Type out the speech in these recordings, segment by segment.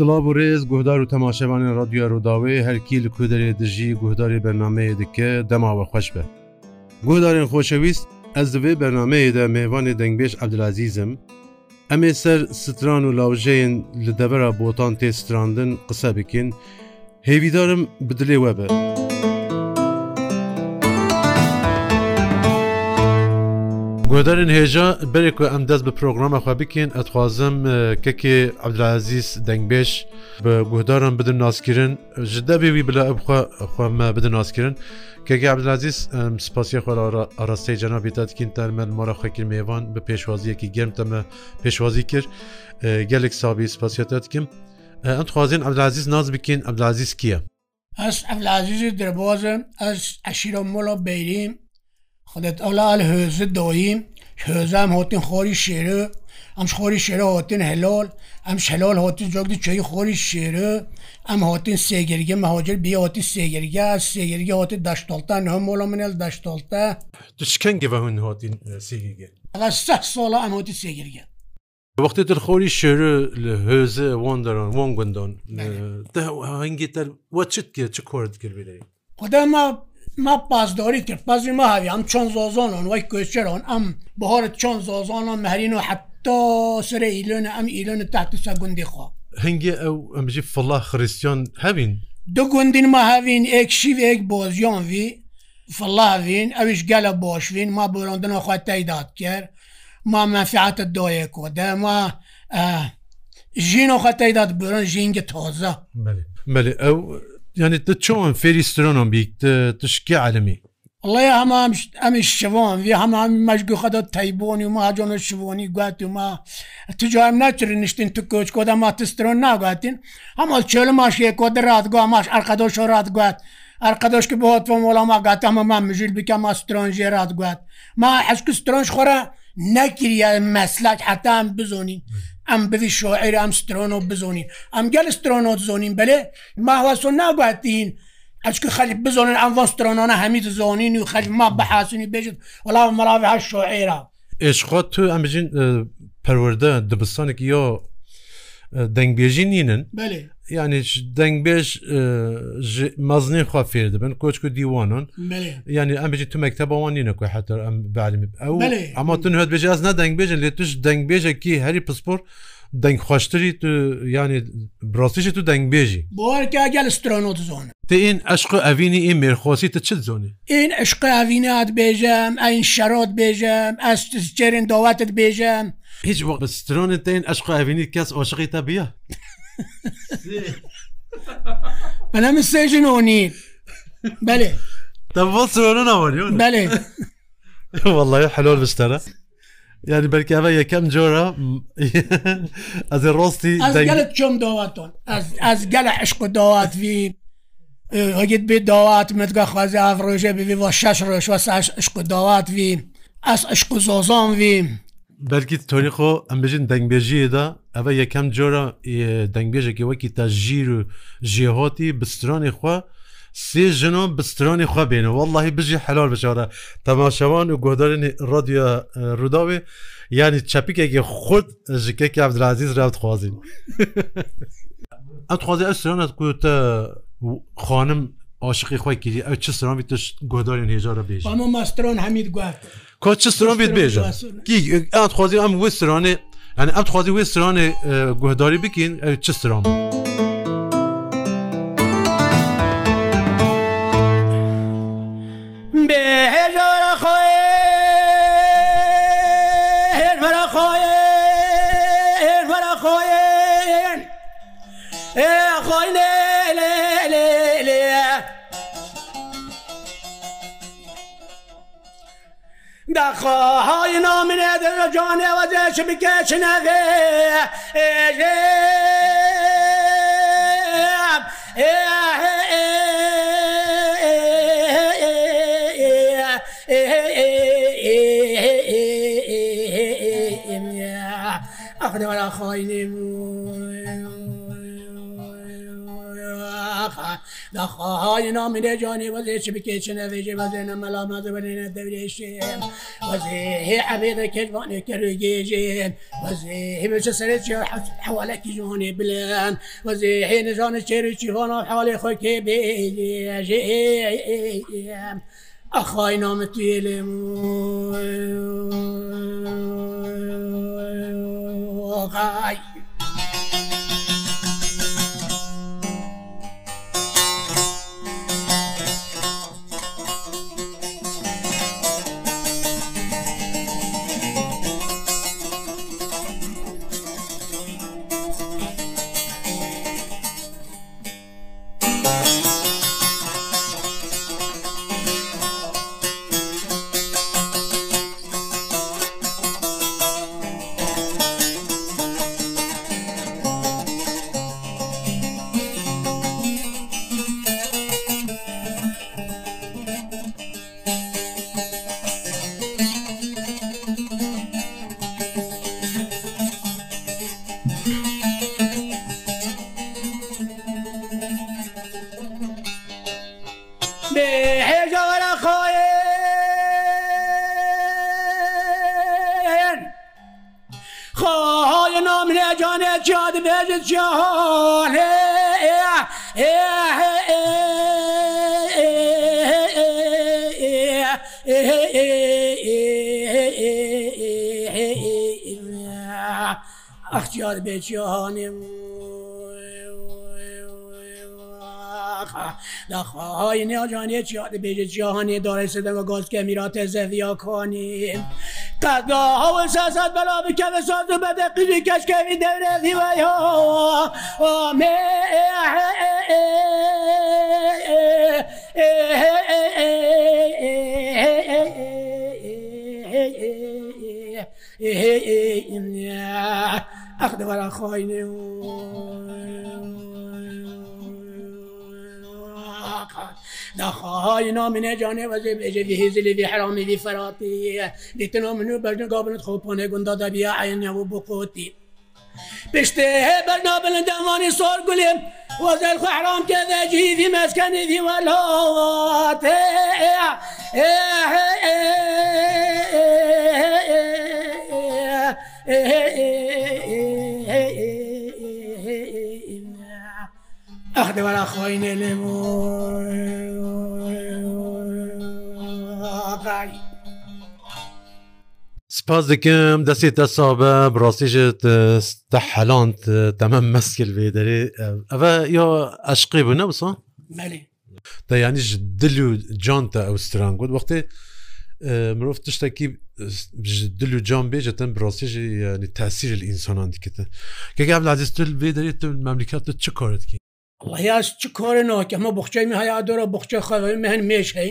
Silav û rêz guhdar û temaşevanên radyoya Rûdawê herkî li kuderê dijî guhdarê bernameyê dike dema ve xweş be. Guhdarên xşewîst ez divê bernameyê de mêvanê dengbêj Abdilazîzim, em ê ser stran û lawjeyên li devera botan tê strandin qise bikin, hêvîdarim bi dilê we be. گۆدارن هێژە بەرێک و ئەم دەست بە پرۆگرامەخوا بکەین ئەتخوازم کەکێ عبدلازیز دەنگبێش بە گۆدارم بدن ناسکردن ji debêî bila ew me bidin naskirin keke Abdelaziz spasiye xwe arastê cenabî tekin termen mara xekir mêvan bi pêşwaziyekî germ te me pêşwazî kir gelek sabî spasiye te dikim em dixwazin Abdelaziz naz bikin Abdelaziz kiye Ez Abdelazizî dirbozim ez eşîro molo beyrîm خودت ئەلال هۆزت دۆییم هۆزام هاتین خۆری شێرە ئەم خۆری شێرە هاتین هەلال ئەم شەلال هاتی جۆگدی چی خۆری شێرە ئەم هاتین سێگرگە مەهاجر بیاتی سێگرگە سێگرگە هاتی داشتڵتا هەم مۆڵە منێل داشتڵتا تشکەنگەوە هون هاتین سێگرگە سە ساڵە ئەم هاتی سێگرگە وقتی در خۆری شێرە لە هۆزە وەندەران وان گوندان هەنگی تەر وە چت کرد چ کۆرت کردێ خدا ما ما پاسداری کرد پازی ما هاوی ئەم چۆن زۆزۆنن وای کوێچرۆن ئەم بەهۆرت چۆن زۆزۆنان مەرین و حتا سرە ئیلۆنە ئەم ئیلۆنە تاتسە گوندی خۆ هەنگێ ئەو ئەمژی فڵا خریستیۆن هەبین دو گوندین ما هاوین ئێکشی ێک بۆزیۆن وی فڵاوین ئەویش گەلە بۆشوین ما بۆڕندنەخوا تایداد کرد ما مەفیعاتە دۆیەکۆ دەما ژینۆخە تایداد برن ژینگە تۆزە ئەو yani te çoğun ferîstronon birlikte tişki alemi. Allah ya hema em şivan ve hema mecbu xda teybonî ma conu şivonî got ma tu em neçirin niştin tu koç koda ma tistron nagotin Hema çölü maşiye koda rahat go maş arkadaş rahat got. Arkadaş ki bu hotfon olama gat ama ma mücil bike ma stronje rahat got. Ma eşku stronj xora nekiriye meslek hatta em bizonî. ئەم بوی شۆعێر ئەم سترۆنۆ بزۆنین ئەم گەل سترۆنۆ زۆنین بەلێ ماوەسۆ ناباتین. ئەچکە خەلی بزۆنن ئەم ڤۆسترۆنۆە هەمیت زۆنین و خەلی ما بەحاسنی بێژت وەڵام مەڵاوی هەر شۆعێرا ئێشخۆ تو ئەمژین پەروەەردە دبستانێک یۆ دەنگبێژی نینن ینی دەنگبێژ مەزنی خوا فێر دەبن کۆچک و دیوانن ینی ئەمبێژی تومێکتە بەوانی نەکوی حتر ئەم بەعلمی ئەو ئەمە تون هەت بێژ ئەس نە دەنگبێژن لێ توش دەنگبێژێکی هەری پسپۆر دەنگخواشتری تو ینی بڕاستیشی تو دەنگبێژی بۆگەل سترۆنۆ زۆن تین ئەشق ئەڤینی ئین مێرخۆسی تە چ زۆنی ئین عشق ئەڤینات بێژم ئەین شەرۆت بێژم ئەس جێرن دەواتت بێژم هیچ وەخت سترۆنت تین ئەشق ئەڤینی کەس ئۆشقی تە بیە. بەە من سێژن ئۆنی بەێ دەبڵ سۆنە ناوەریون بەێ وڵی حلۆر بشتەرە یاری بەرکیاوە یەکەم جۆرە ئەز ڕۆستی چۆم داواتۆن ئەس گەلە عشق داواتوی هەگیت بێ داوات متگە خوازی ئاڕۆژە بوی بۆ شش ڕۆژوە ساش عشق داواتوی ئەس عشق زۆزانوی بەلکی تۆنی خۆ ئەمبژین دەنگبێژیەدا ئەوە یەکەم جۆرە دەنگبێژێکی وەکی تا ژیر و ژێهۆتی بسترۆنی خوا سێ ژنۆ بسترۆنی خوا بێنە واللهی بژی حلال بچارە تەماشەوان و گۆدارێنی ڕادیۆ ڕووداوێ ینی چپیکێکی خود ژکێکی عبدرازیز راوتخوازیین ئەتخوازی ئەسرانەت کوتە خانم عاشقی خۆی کردی ئەو چ سرامی تش گۆدارێن هێژارە بێژ ئەمە ماسترۆن هەمید گواتە کۆچ سرۆن بێت بێژە ئەات خوازی ئەم وسترانێ ئەم خوازی وێ سرانێ گوهداری بکەین چ سرۆن. خواهای نامینه در جان وزش بکش نگه أخذ ولا خاين Hain namine canî vazê çi bikeçine vêje vazêne melamaze venêne devrêşim Vazê hê evê de kevanê kerê gêjin Vazê hêbeçe serê çi hewalekî jiwanê bilen Vazê hê nijanê çêrê çîvana hewalê xwe kêbêjê jê Axay name tuyêlê mu Gay. جهان اختیار به جهان نخواهای نیاجانی چیاد به جهانی داره و گاز که میرات زفیا کنیم ئەوە شازاد بەلا بکە بە ساز و بەدە قژی کەشکەوی دەورە دیوای ئۆمێ ئەخدەوەرا خۆینێ نخواهای نامینه جانه وزه بجه به هزلی به حرامی به فراتی لیتنا منو بجن قابلت خوبانه گنده دا بیا عین و بقوتی پشته برنا بلند امانی سار گلیم وزل خو حرام کده جیدی مسکنی دی ولات وەختە بەرا خۆینێ لێ بۆڕایی. سپاس دکم دەستی تەسابە بڕاستیژت تەحەلاند تەمە مەسکل بێدەێ ئەە یا ئەشقی بوو نەوسا؟ تا یانیش دل و جانتە ئەوستران گوت وەختێ مرۆڤ تشتێکی دل و جان بێژەتەن بڕاستیژی ینی تاسیری ئینسانان دیکەتە کەگە ئەم لازیستل بێدەێت مەملیکاتە چ کارتکی؟ Allahyas çi korê nake ma boxçe min haya dora boxçe xwe me hin mêş hey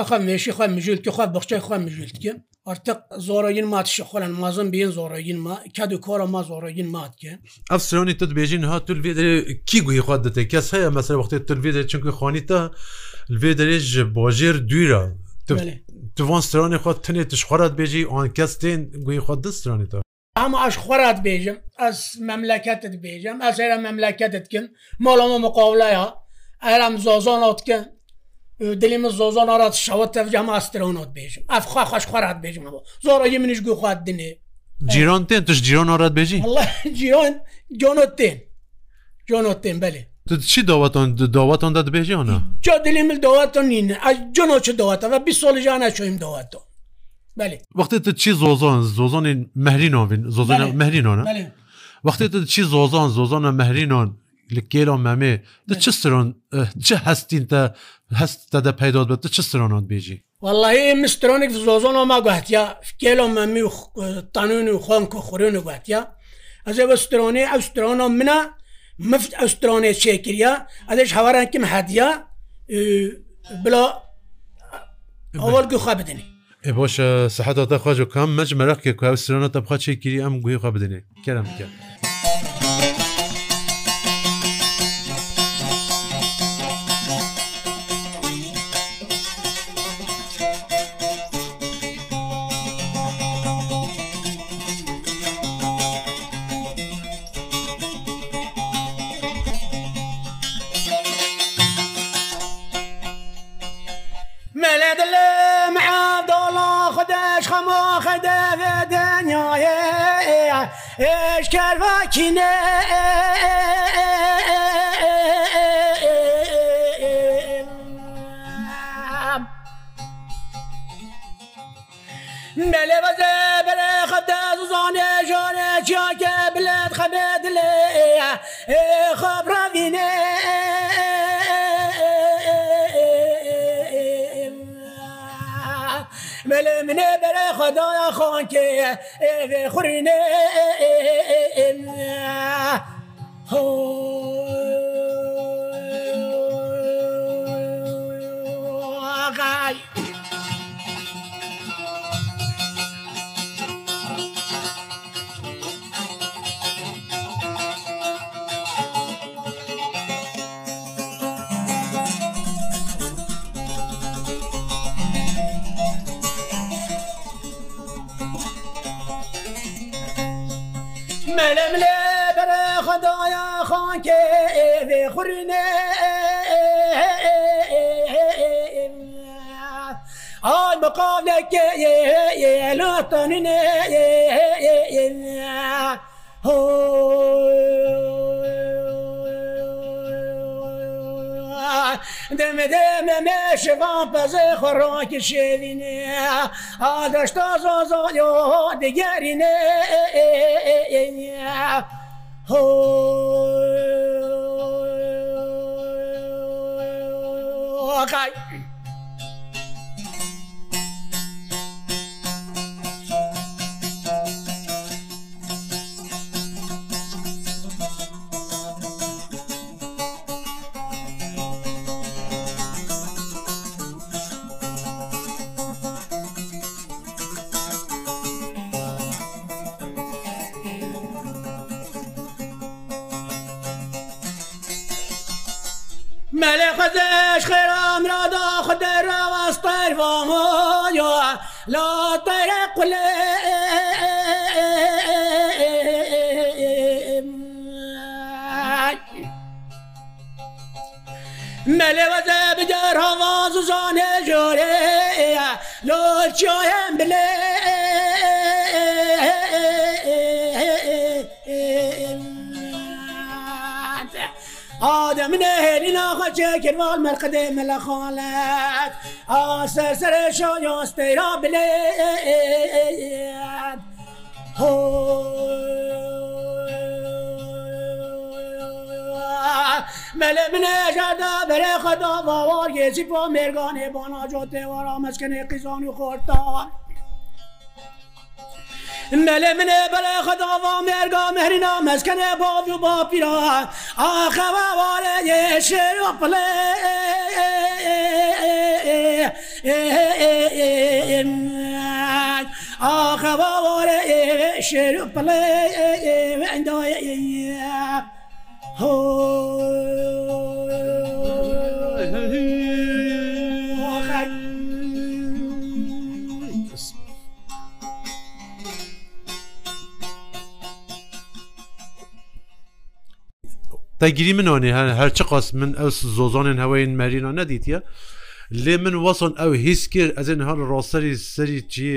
axa mêşî xwe mijiltî xwe boxçe xwe mijiltike artık zorayın mat şixolan mazın biyin zorayın ma kedû kora ma zorayın mat ke Ev sirronî tu dibêjin ha tu vê kî guî xwe dite kes heye mesela wextê tu vê çünkü xanî te vê derê ji bojêr dûra Tu van stranê xwe tenê tişxwarat bêjî an kes tên guî xwe di stranê te ئەمە ئاش خۆرات بێژم ئەس مەملەکەتت بێژم ئەس ئێرە مەملەکەتتکن ماڵەمە مقاولەیە ئەرم زۆزۆناتکە دلیمە زۆزۆنات شەوە تەفجام ئاسترۆنات بێژم ئەفخوا خۆش خۆرات بێژمەوە زۆڕی منیش گوخوات دنێ جیرۆن تێن تش جیرۆنۆرات بێژی جیۆن جۆنۆ تێن جۆنۆ تێن بەێ چی دەوەتۆن دەوەتۆن دەبێژیانە جا دلیمل دەوەتۆ نین ئەس جۆنۆ چ دەوەتەوە بی سۆلیژانە چۆیم دەوەتەوە وەختێتە چی زۆزۆن زۆزۆنین مەرینۆڤین زۆزۆنە مەرینۆنە وەختێتە چی زۆزۆن زۆزۆنە مەرینۆن li kêron memê di çi stron çi hestîn te hest te de peyda be tu çi stronan bêjî Wallahî min stronik zozon ma gohtiya kêlon memî tanûn û xan ku xurûn gohtiya Ez ê stronê ew strona min e mift ew stronê çêkiriya ez ji hewaran kim hediya bila awal guxa bidinî E baş seheta te xwa jo kam mec mereqê ku ev sirona te bixwa çêkirî em guhêxwa bidinê kerem bike. خەمۆخە دەوێ دەنیایە ئێشکەواکینە بەلێوەزە بەلێ خەتە زانێ ژۆنە جیاکە بلێت خەبێت لێ خەبراینێ منێ بەرە خدایا خۆنکێ خوڕینێ خورنێ ئای بەقالێکە لاتەنێ دەمەدەمە مەشەوان پەزە خۆڕۆکی شێوینێ ئادەشتا زۆزۆیۆ دەگەرینێ هۆ نەخای مەلێ خەزش خێرامرادا خدەراوەستەر ڤۆ لاتەرە قولێ سر من هێلینا خەچە کردوال مەرقدێ مەلە خۆڵەت ئاسەر سەر شۆیۆستەیرا بلێ مەلە منێژەدا بەرە خەدا باوار گێزی بۆ مێرگانێ بۆ ناجۆ تێوەرا مەسکنێ قیزان و خۆرتان. مەلێ منێ بەلێ خەداوا مێرگا مەرینا مەسکەنێ باوی و باپیرا ئاخەواوارە یێشێ و پڵێ ئاخەواوارە شێر و پڵێ ئەندای هۆ تەگیری منۆنی هەن هەرچ قس من ئەس زۆزۆنن هەوەین مەرینۆ نەدیتە لێ من وەسن ئەو هیس کرد ئەزن هەر ڕۆسەری سەری چی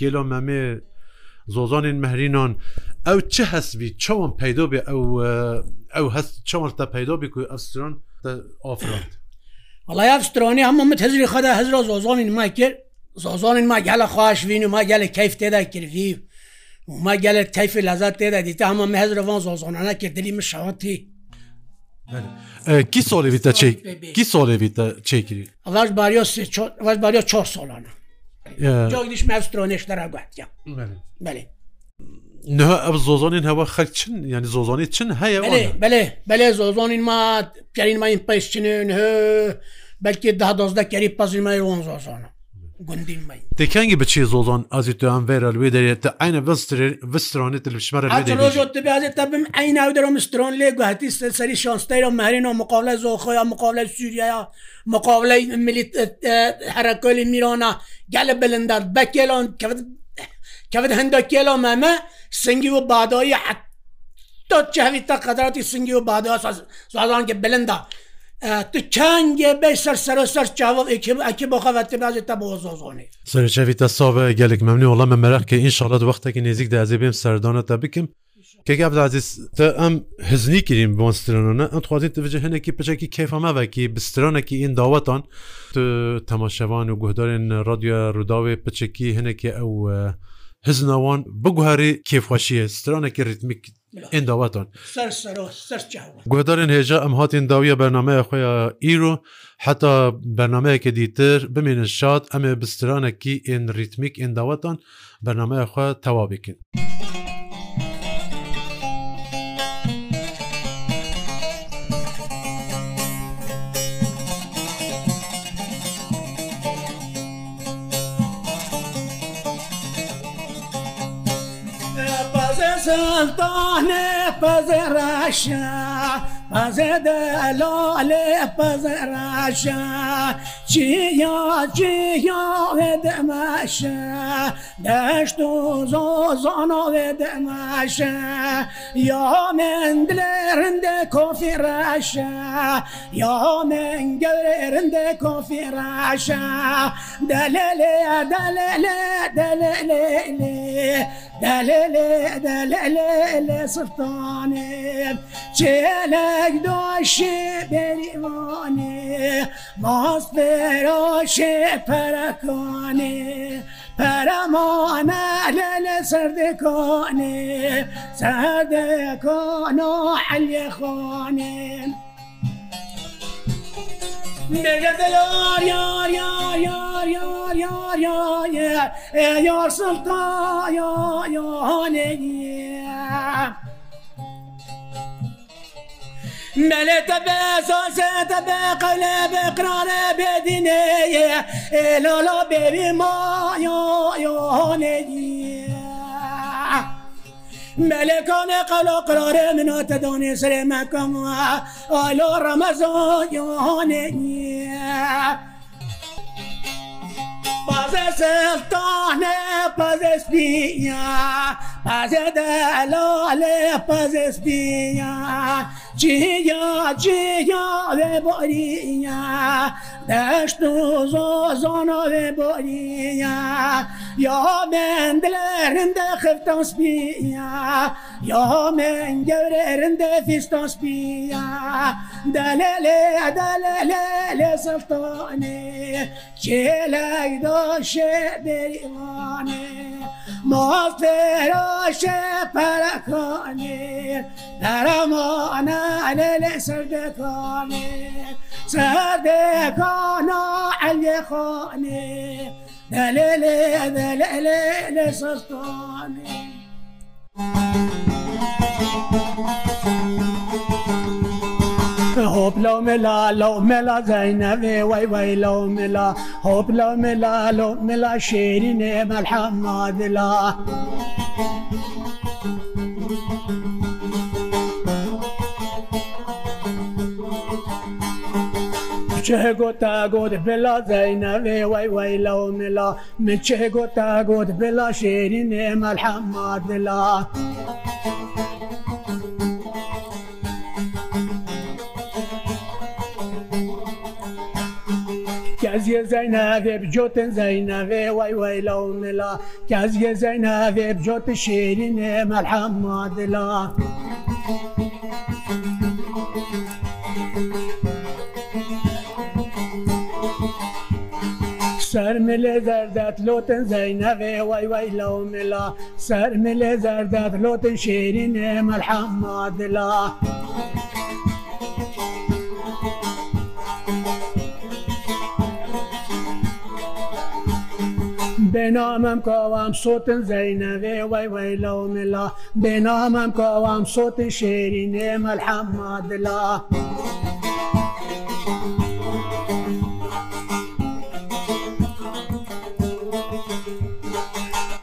کیلۆ مەمێ زۆزۆنین مەرینۆن ئەو چه هەسبی چۆن پەیدۆ بێ ئەو ئەو هەست چۆنتە پەیدۆ بکوی ئەسترۆن ئۆفرند وڵای ئەفسترۆنی هەمە مت هەزری خدا هەزر زۆزۆنین ما کرد زۆزۆنین ما گەلە خوۆشین و ما گەلە کەیف تێدا کردی. ما gelek teyfi lazat tê de dîte hema me hezrevan zozonana kirdilî min şawatî کی سۆلێویتە چێک کی سۆلێویتە چێکری ئەلاش باریۆ باریۆ چۆ سۆڵانە جۆگیش مەسترۆنێشتەرا گواتیا بەێ ئەم زۆزۆنین هەوە خەک چن ینی زۆزۆنی چن هەیە بەێ بەێ زۆزۆنین ما پیارین ماین پیسچنێن هە بەلکی دا دۆزدە کەری پەزیمای ئۆن زۆزۆنە گوندین مای دەکەنگی بچی زۆڵۆن ئازی توان ێرە لێ دەێتە ئەینە بسترۆنێت لەشمەرە تا بم ئەیناو دەرۆ مسترۆن لێ گوهتی سەری شانستەیرە مارین و مقالە زۆخۆیا مقالە سووریا مقالەی ملی هەرەکۆلی میرۆنا گەلە بلندات بەکێلۆن کەوت هەندە کێلۆ مەمە سنگی و بادایی حتا چەوی تا قەدراتی سنگی و بادەوە سازان کە بلندا. تو چەندێ بێ سەر سەرسەر چاوەڵ ئەکی بۆ خەوەتنازێتە بۆ زۆزۆنی سەرچەویتە ساە گەلک مەمنی وڵامە مەرەخکە ئینشاڵەت وەختێکی نێزیک دازێ بێم سەردانەتە بکەم کەگەبدازیز تە ئەم هزنی کریم بۆنسترانە ئەم خوازیت بجه هەنێکی پچێکی کەفەمەوەکی بسترانێکی ئین داوەتان تەماشەوان و گوهدارێن رادیۆ ڕووداوێ پچێکی هەنێکی ئەو هزناوان بگوهاری کێفخواشیە سترانێکی ریتمیک ئێنداواتان گوێدارن هێژە ئەم هاتین داویە بەنامەیە خۆیان ئیرۆ حتا بەنامەیەکە دیتر بمێنن شاد ئەمێ بسترانێکی ئێن ریتمیک ئێنداواتان بەنامەیە خۆ تەوا بکەن. پەزێڕاشە ئازێ دەلالێ پەزێڕاشە چیا چیاێ دەمەشە دەشت و زۆ زانۆێ دەمەشە یا من دلێ ڕندە کۆفیڕاشە یا من گەورێ ڕندە کۆفیڕاشە دەلێ دەلێ دەلێ سلطانێ چێلەک دۆشێ بریوانێ ماست بێۆشێ پەرەکانێ پەرەمانە لە لە سردەکانێ سەردەکان و علیێخوانێ yar yar yar yar yar yar yar yar e yar sultan ya yahane ملت بساس تبقل بقرار بدنية لا لا ببي ما يا يا هنيه ملکانه قلا قراره منات دانشر مکم آلا رمزان یهانه پس سلطان پس اسپیا پس دلال پس اسپیا جیا جیا به باریا دشت و زازانا به باریا یا من دلرنده خفتان سپیا یا من گوررنده فیستان سپیا دلله دلله سلطانه چه لگداشه بریوانه مافێرۆش پەرەکانێ نەرەمانە لە سەردەکانێ سەردەکانە ئەلێخانێ دەلێ لێ دەلێ لێ لە سەستانێ. لو ملا لو ملا زينبي وي وي لو ملا هوب لو ملا لو ملا شيرين محمد لا چه گوتا گود بلا زینبه وای وای لو ملا من چه گوتا گود بلا شیرین ملحمد لا Kaziye Zeynep Joten Zeynep Vay vay launela Kaziye Zeynep Jot şehrine merhamadla Sermile zerdet loten Zeynep vay vay launela Sermile zerdet loten şehrine merhamadla Müzik بێنامەم کەوام سوتن زەینەوێ وای وای لەوملا بێنامەم کەوام سوتی شێری نێمە حەمادلا.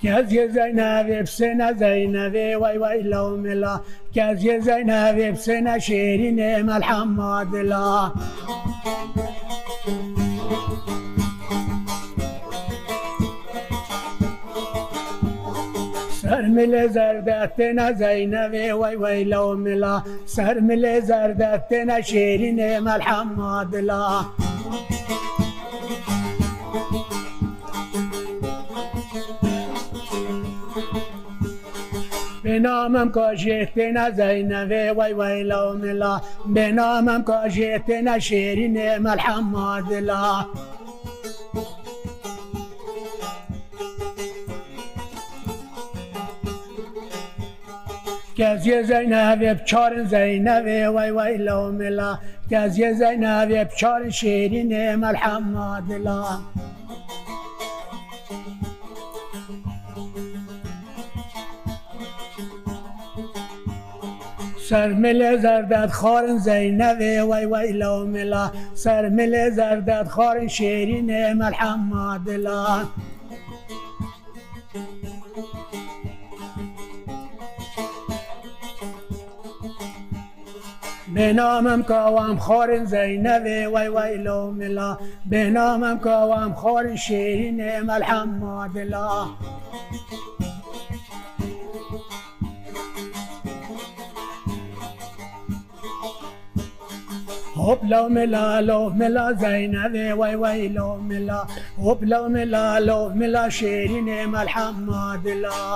کەس یە زەینەوێ بسێ نەزەینەوێ وای وای لەوملا کەس یە زەینەوێ بسێنە شێری نێمە حەمادلا. مل زرد تنا زینب وای وای لو ملا سر مل زرد تنا شیرین ملحمد لا به نامم کاجت نه زینب وای وای لو ملا به نامم کاجت نه شیرین ملحمد لا گەزیە زای ناوێ بچارن زای نەوێ وای وای لەمەلا گەزیە زای ناوێ بچارن شێرین ئێمەل حەمادلا. سرمل زرداد خارن زینبه وای وای لوملا سرمل زرداد خارن شیرین ملحمدلا بێنامم کاوام خۆرن زەینەوێ وای وای لۆملا بێنامم کاوام خۆری شێرینێ مەلحەم مادلا. هوب لو ملا لو ملا زينب واي واي لو ملا هوب لو ملا لو ملا شيرين ملحمد الله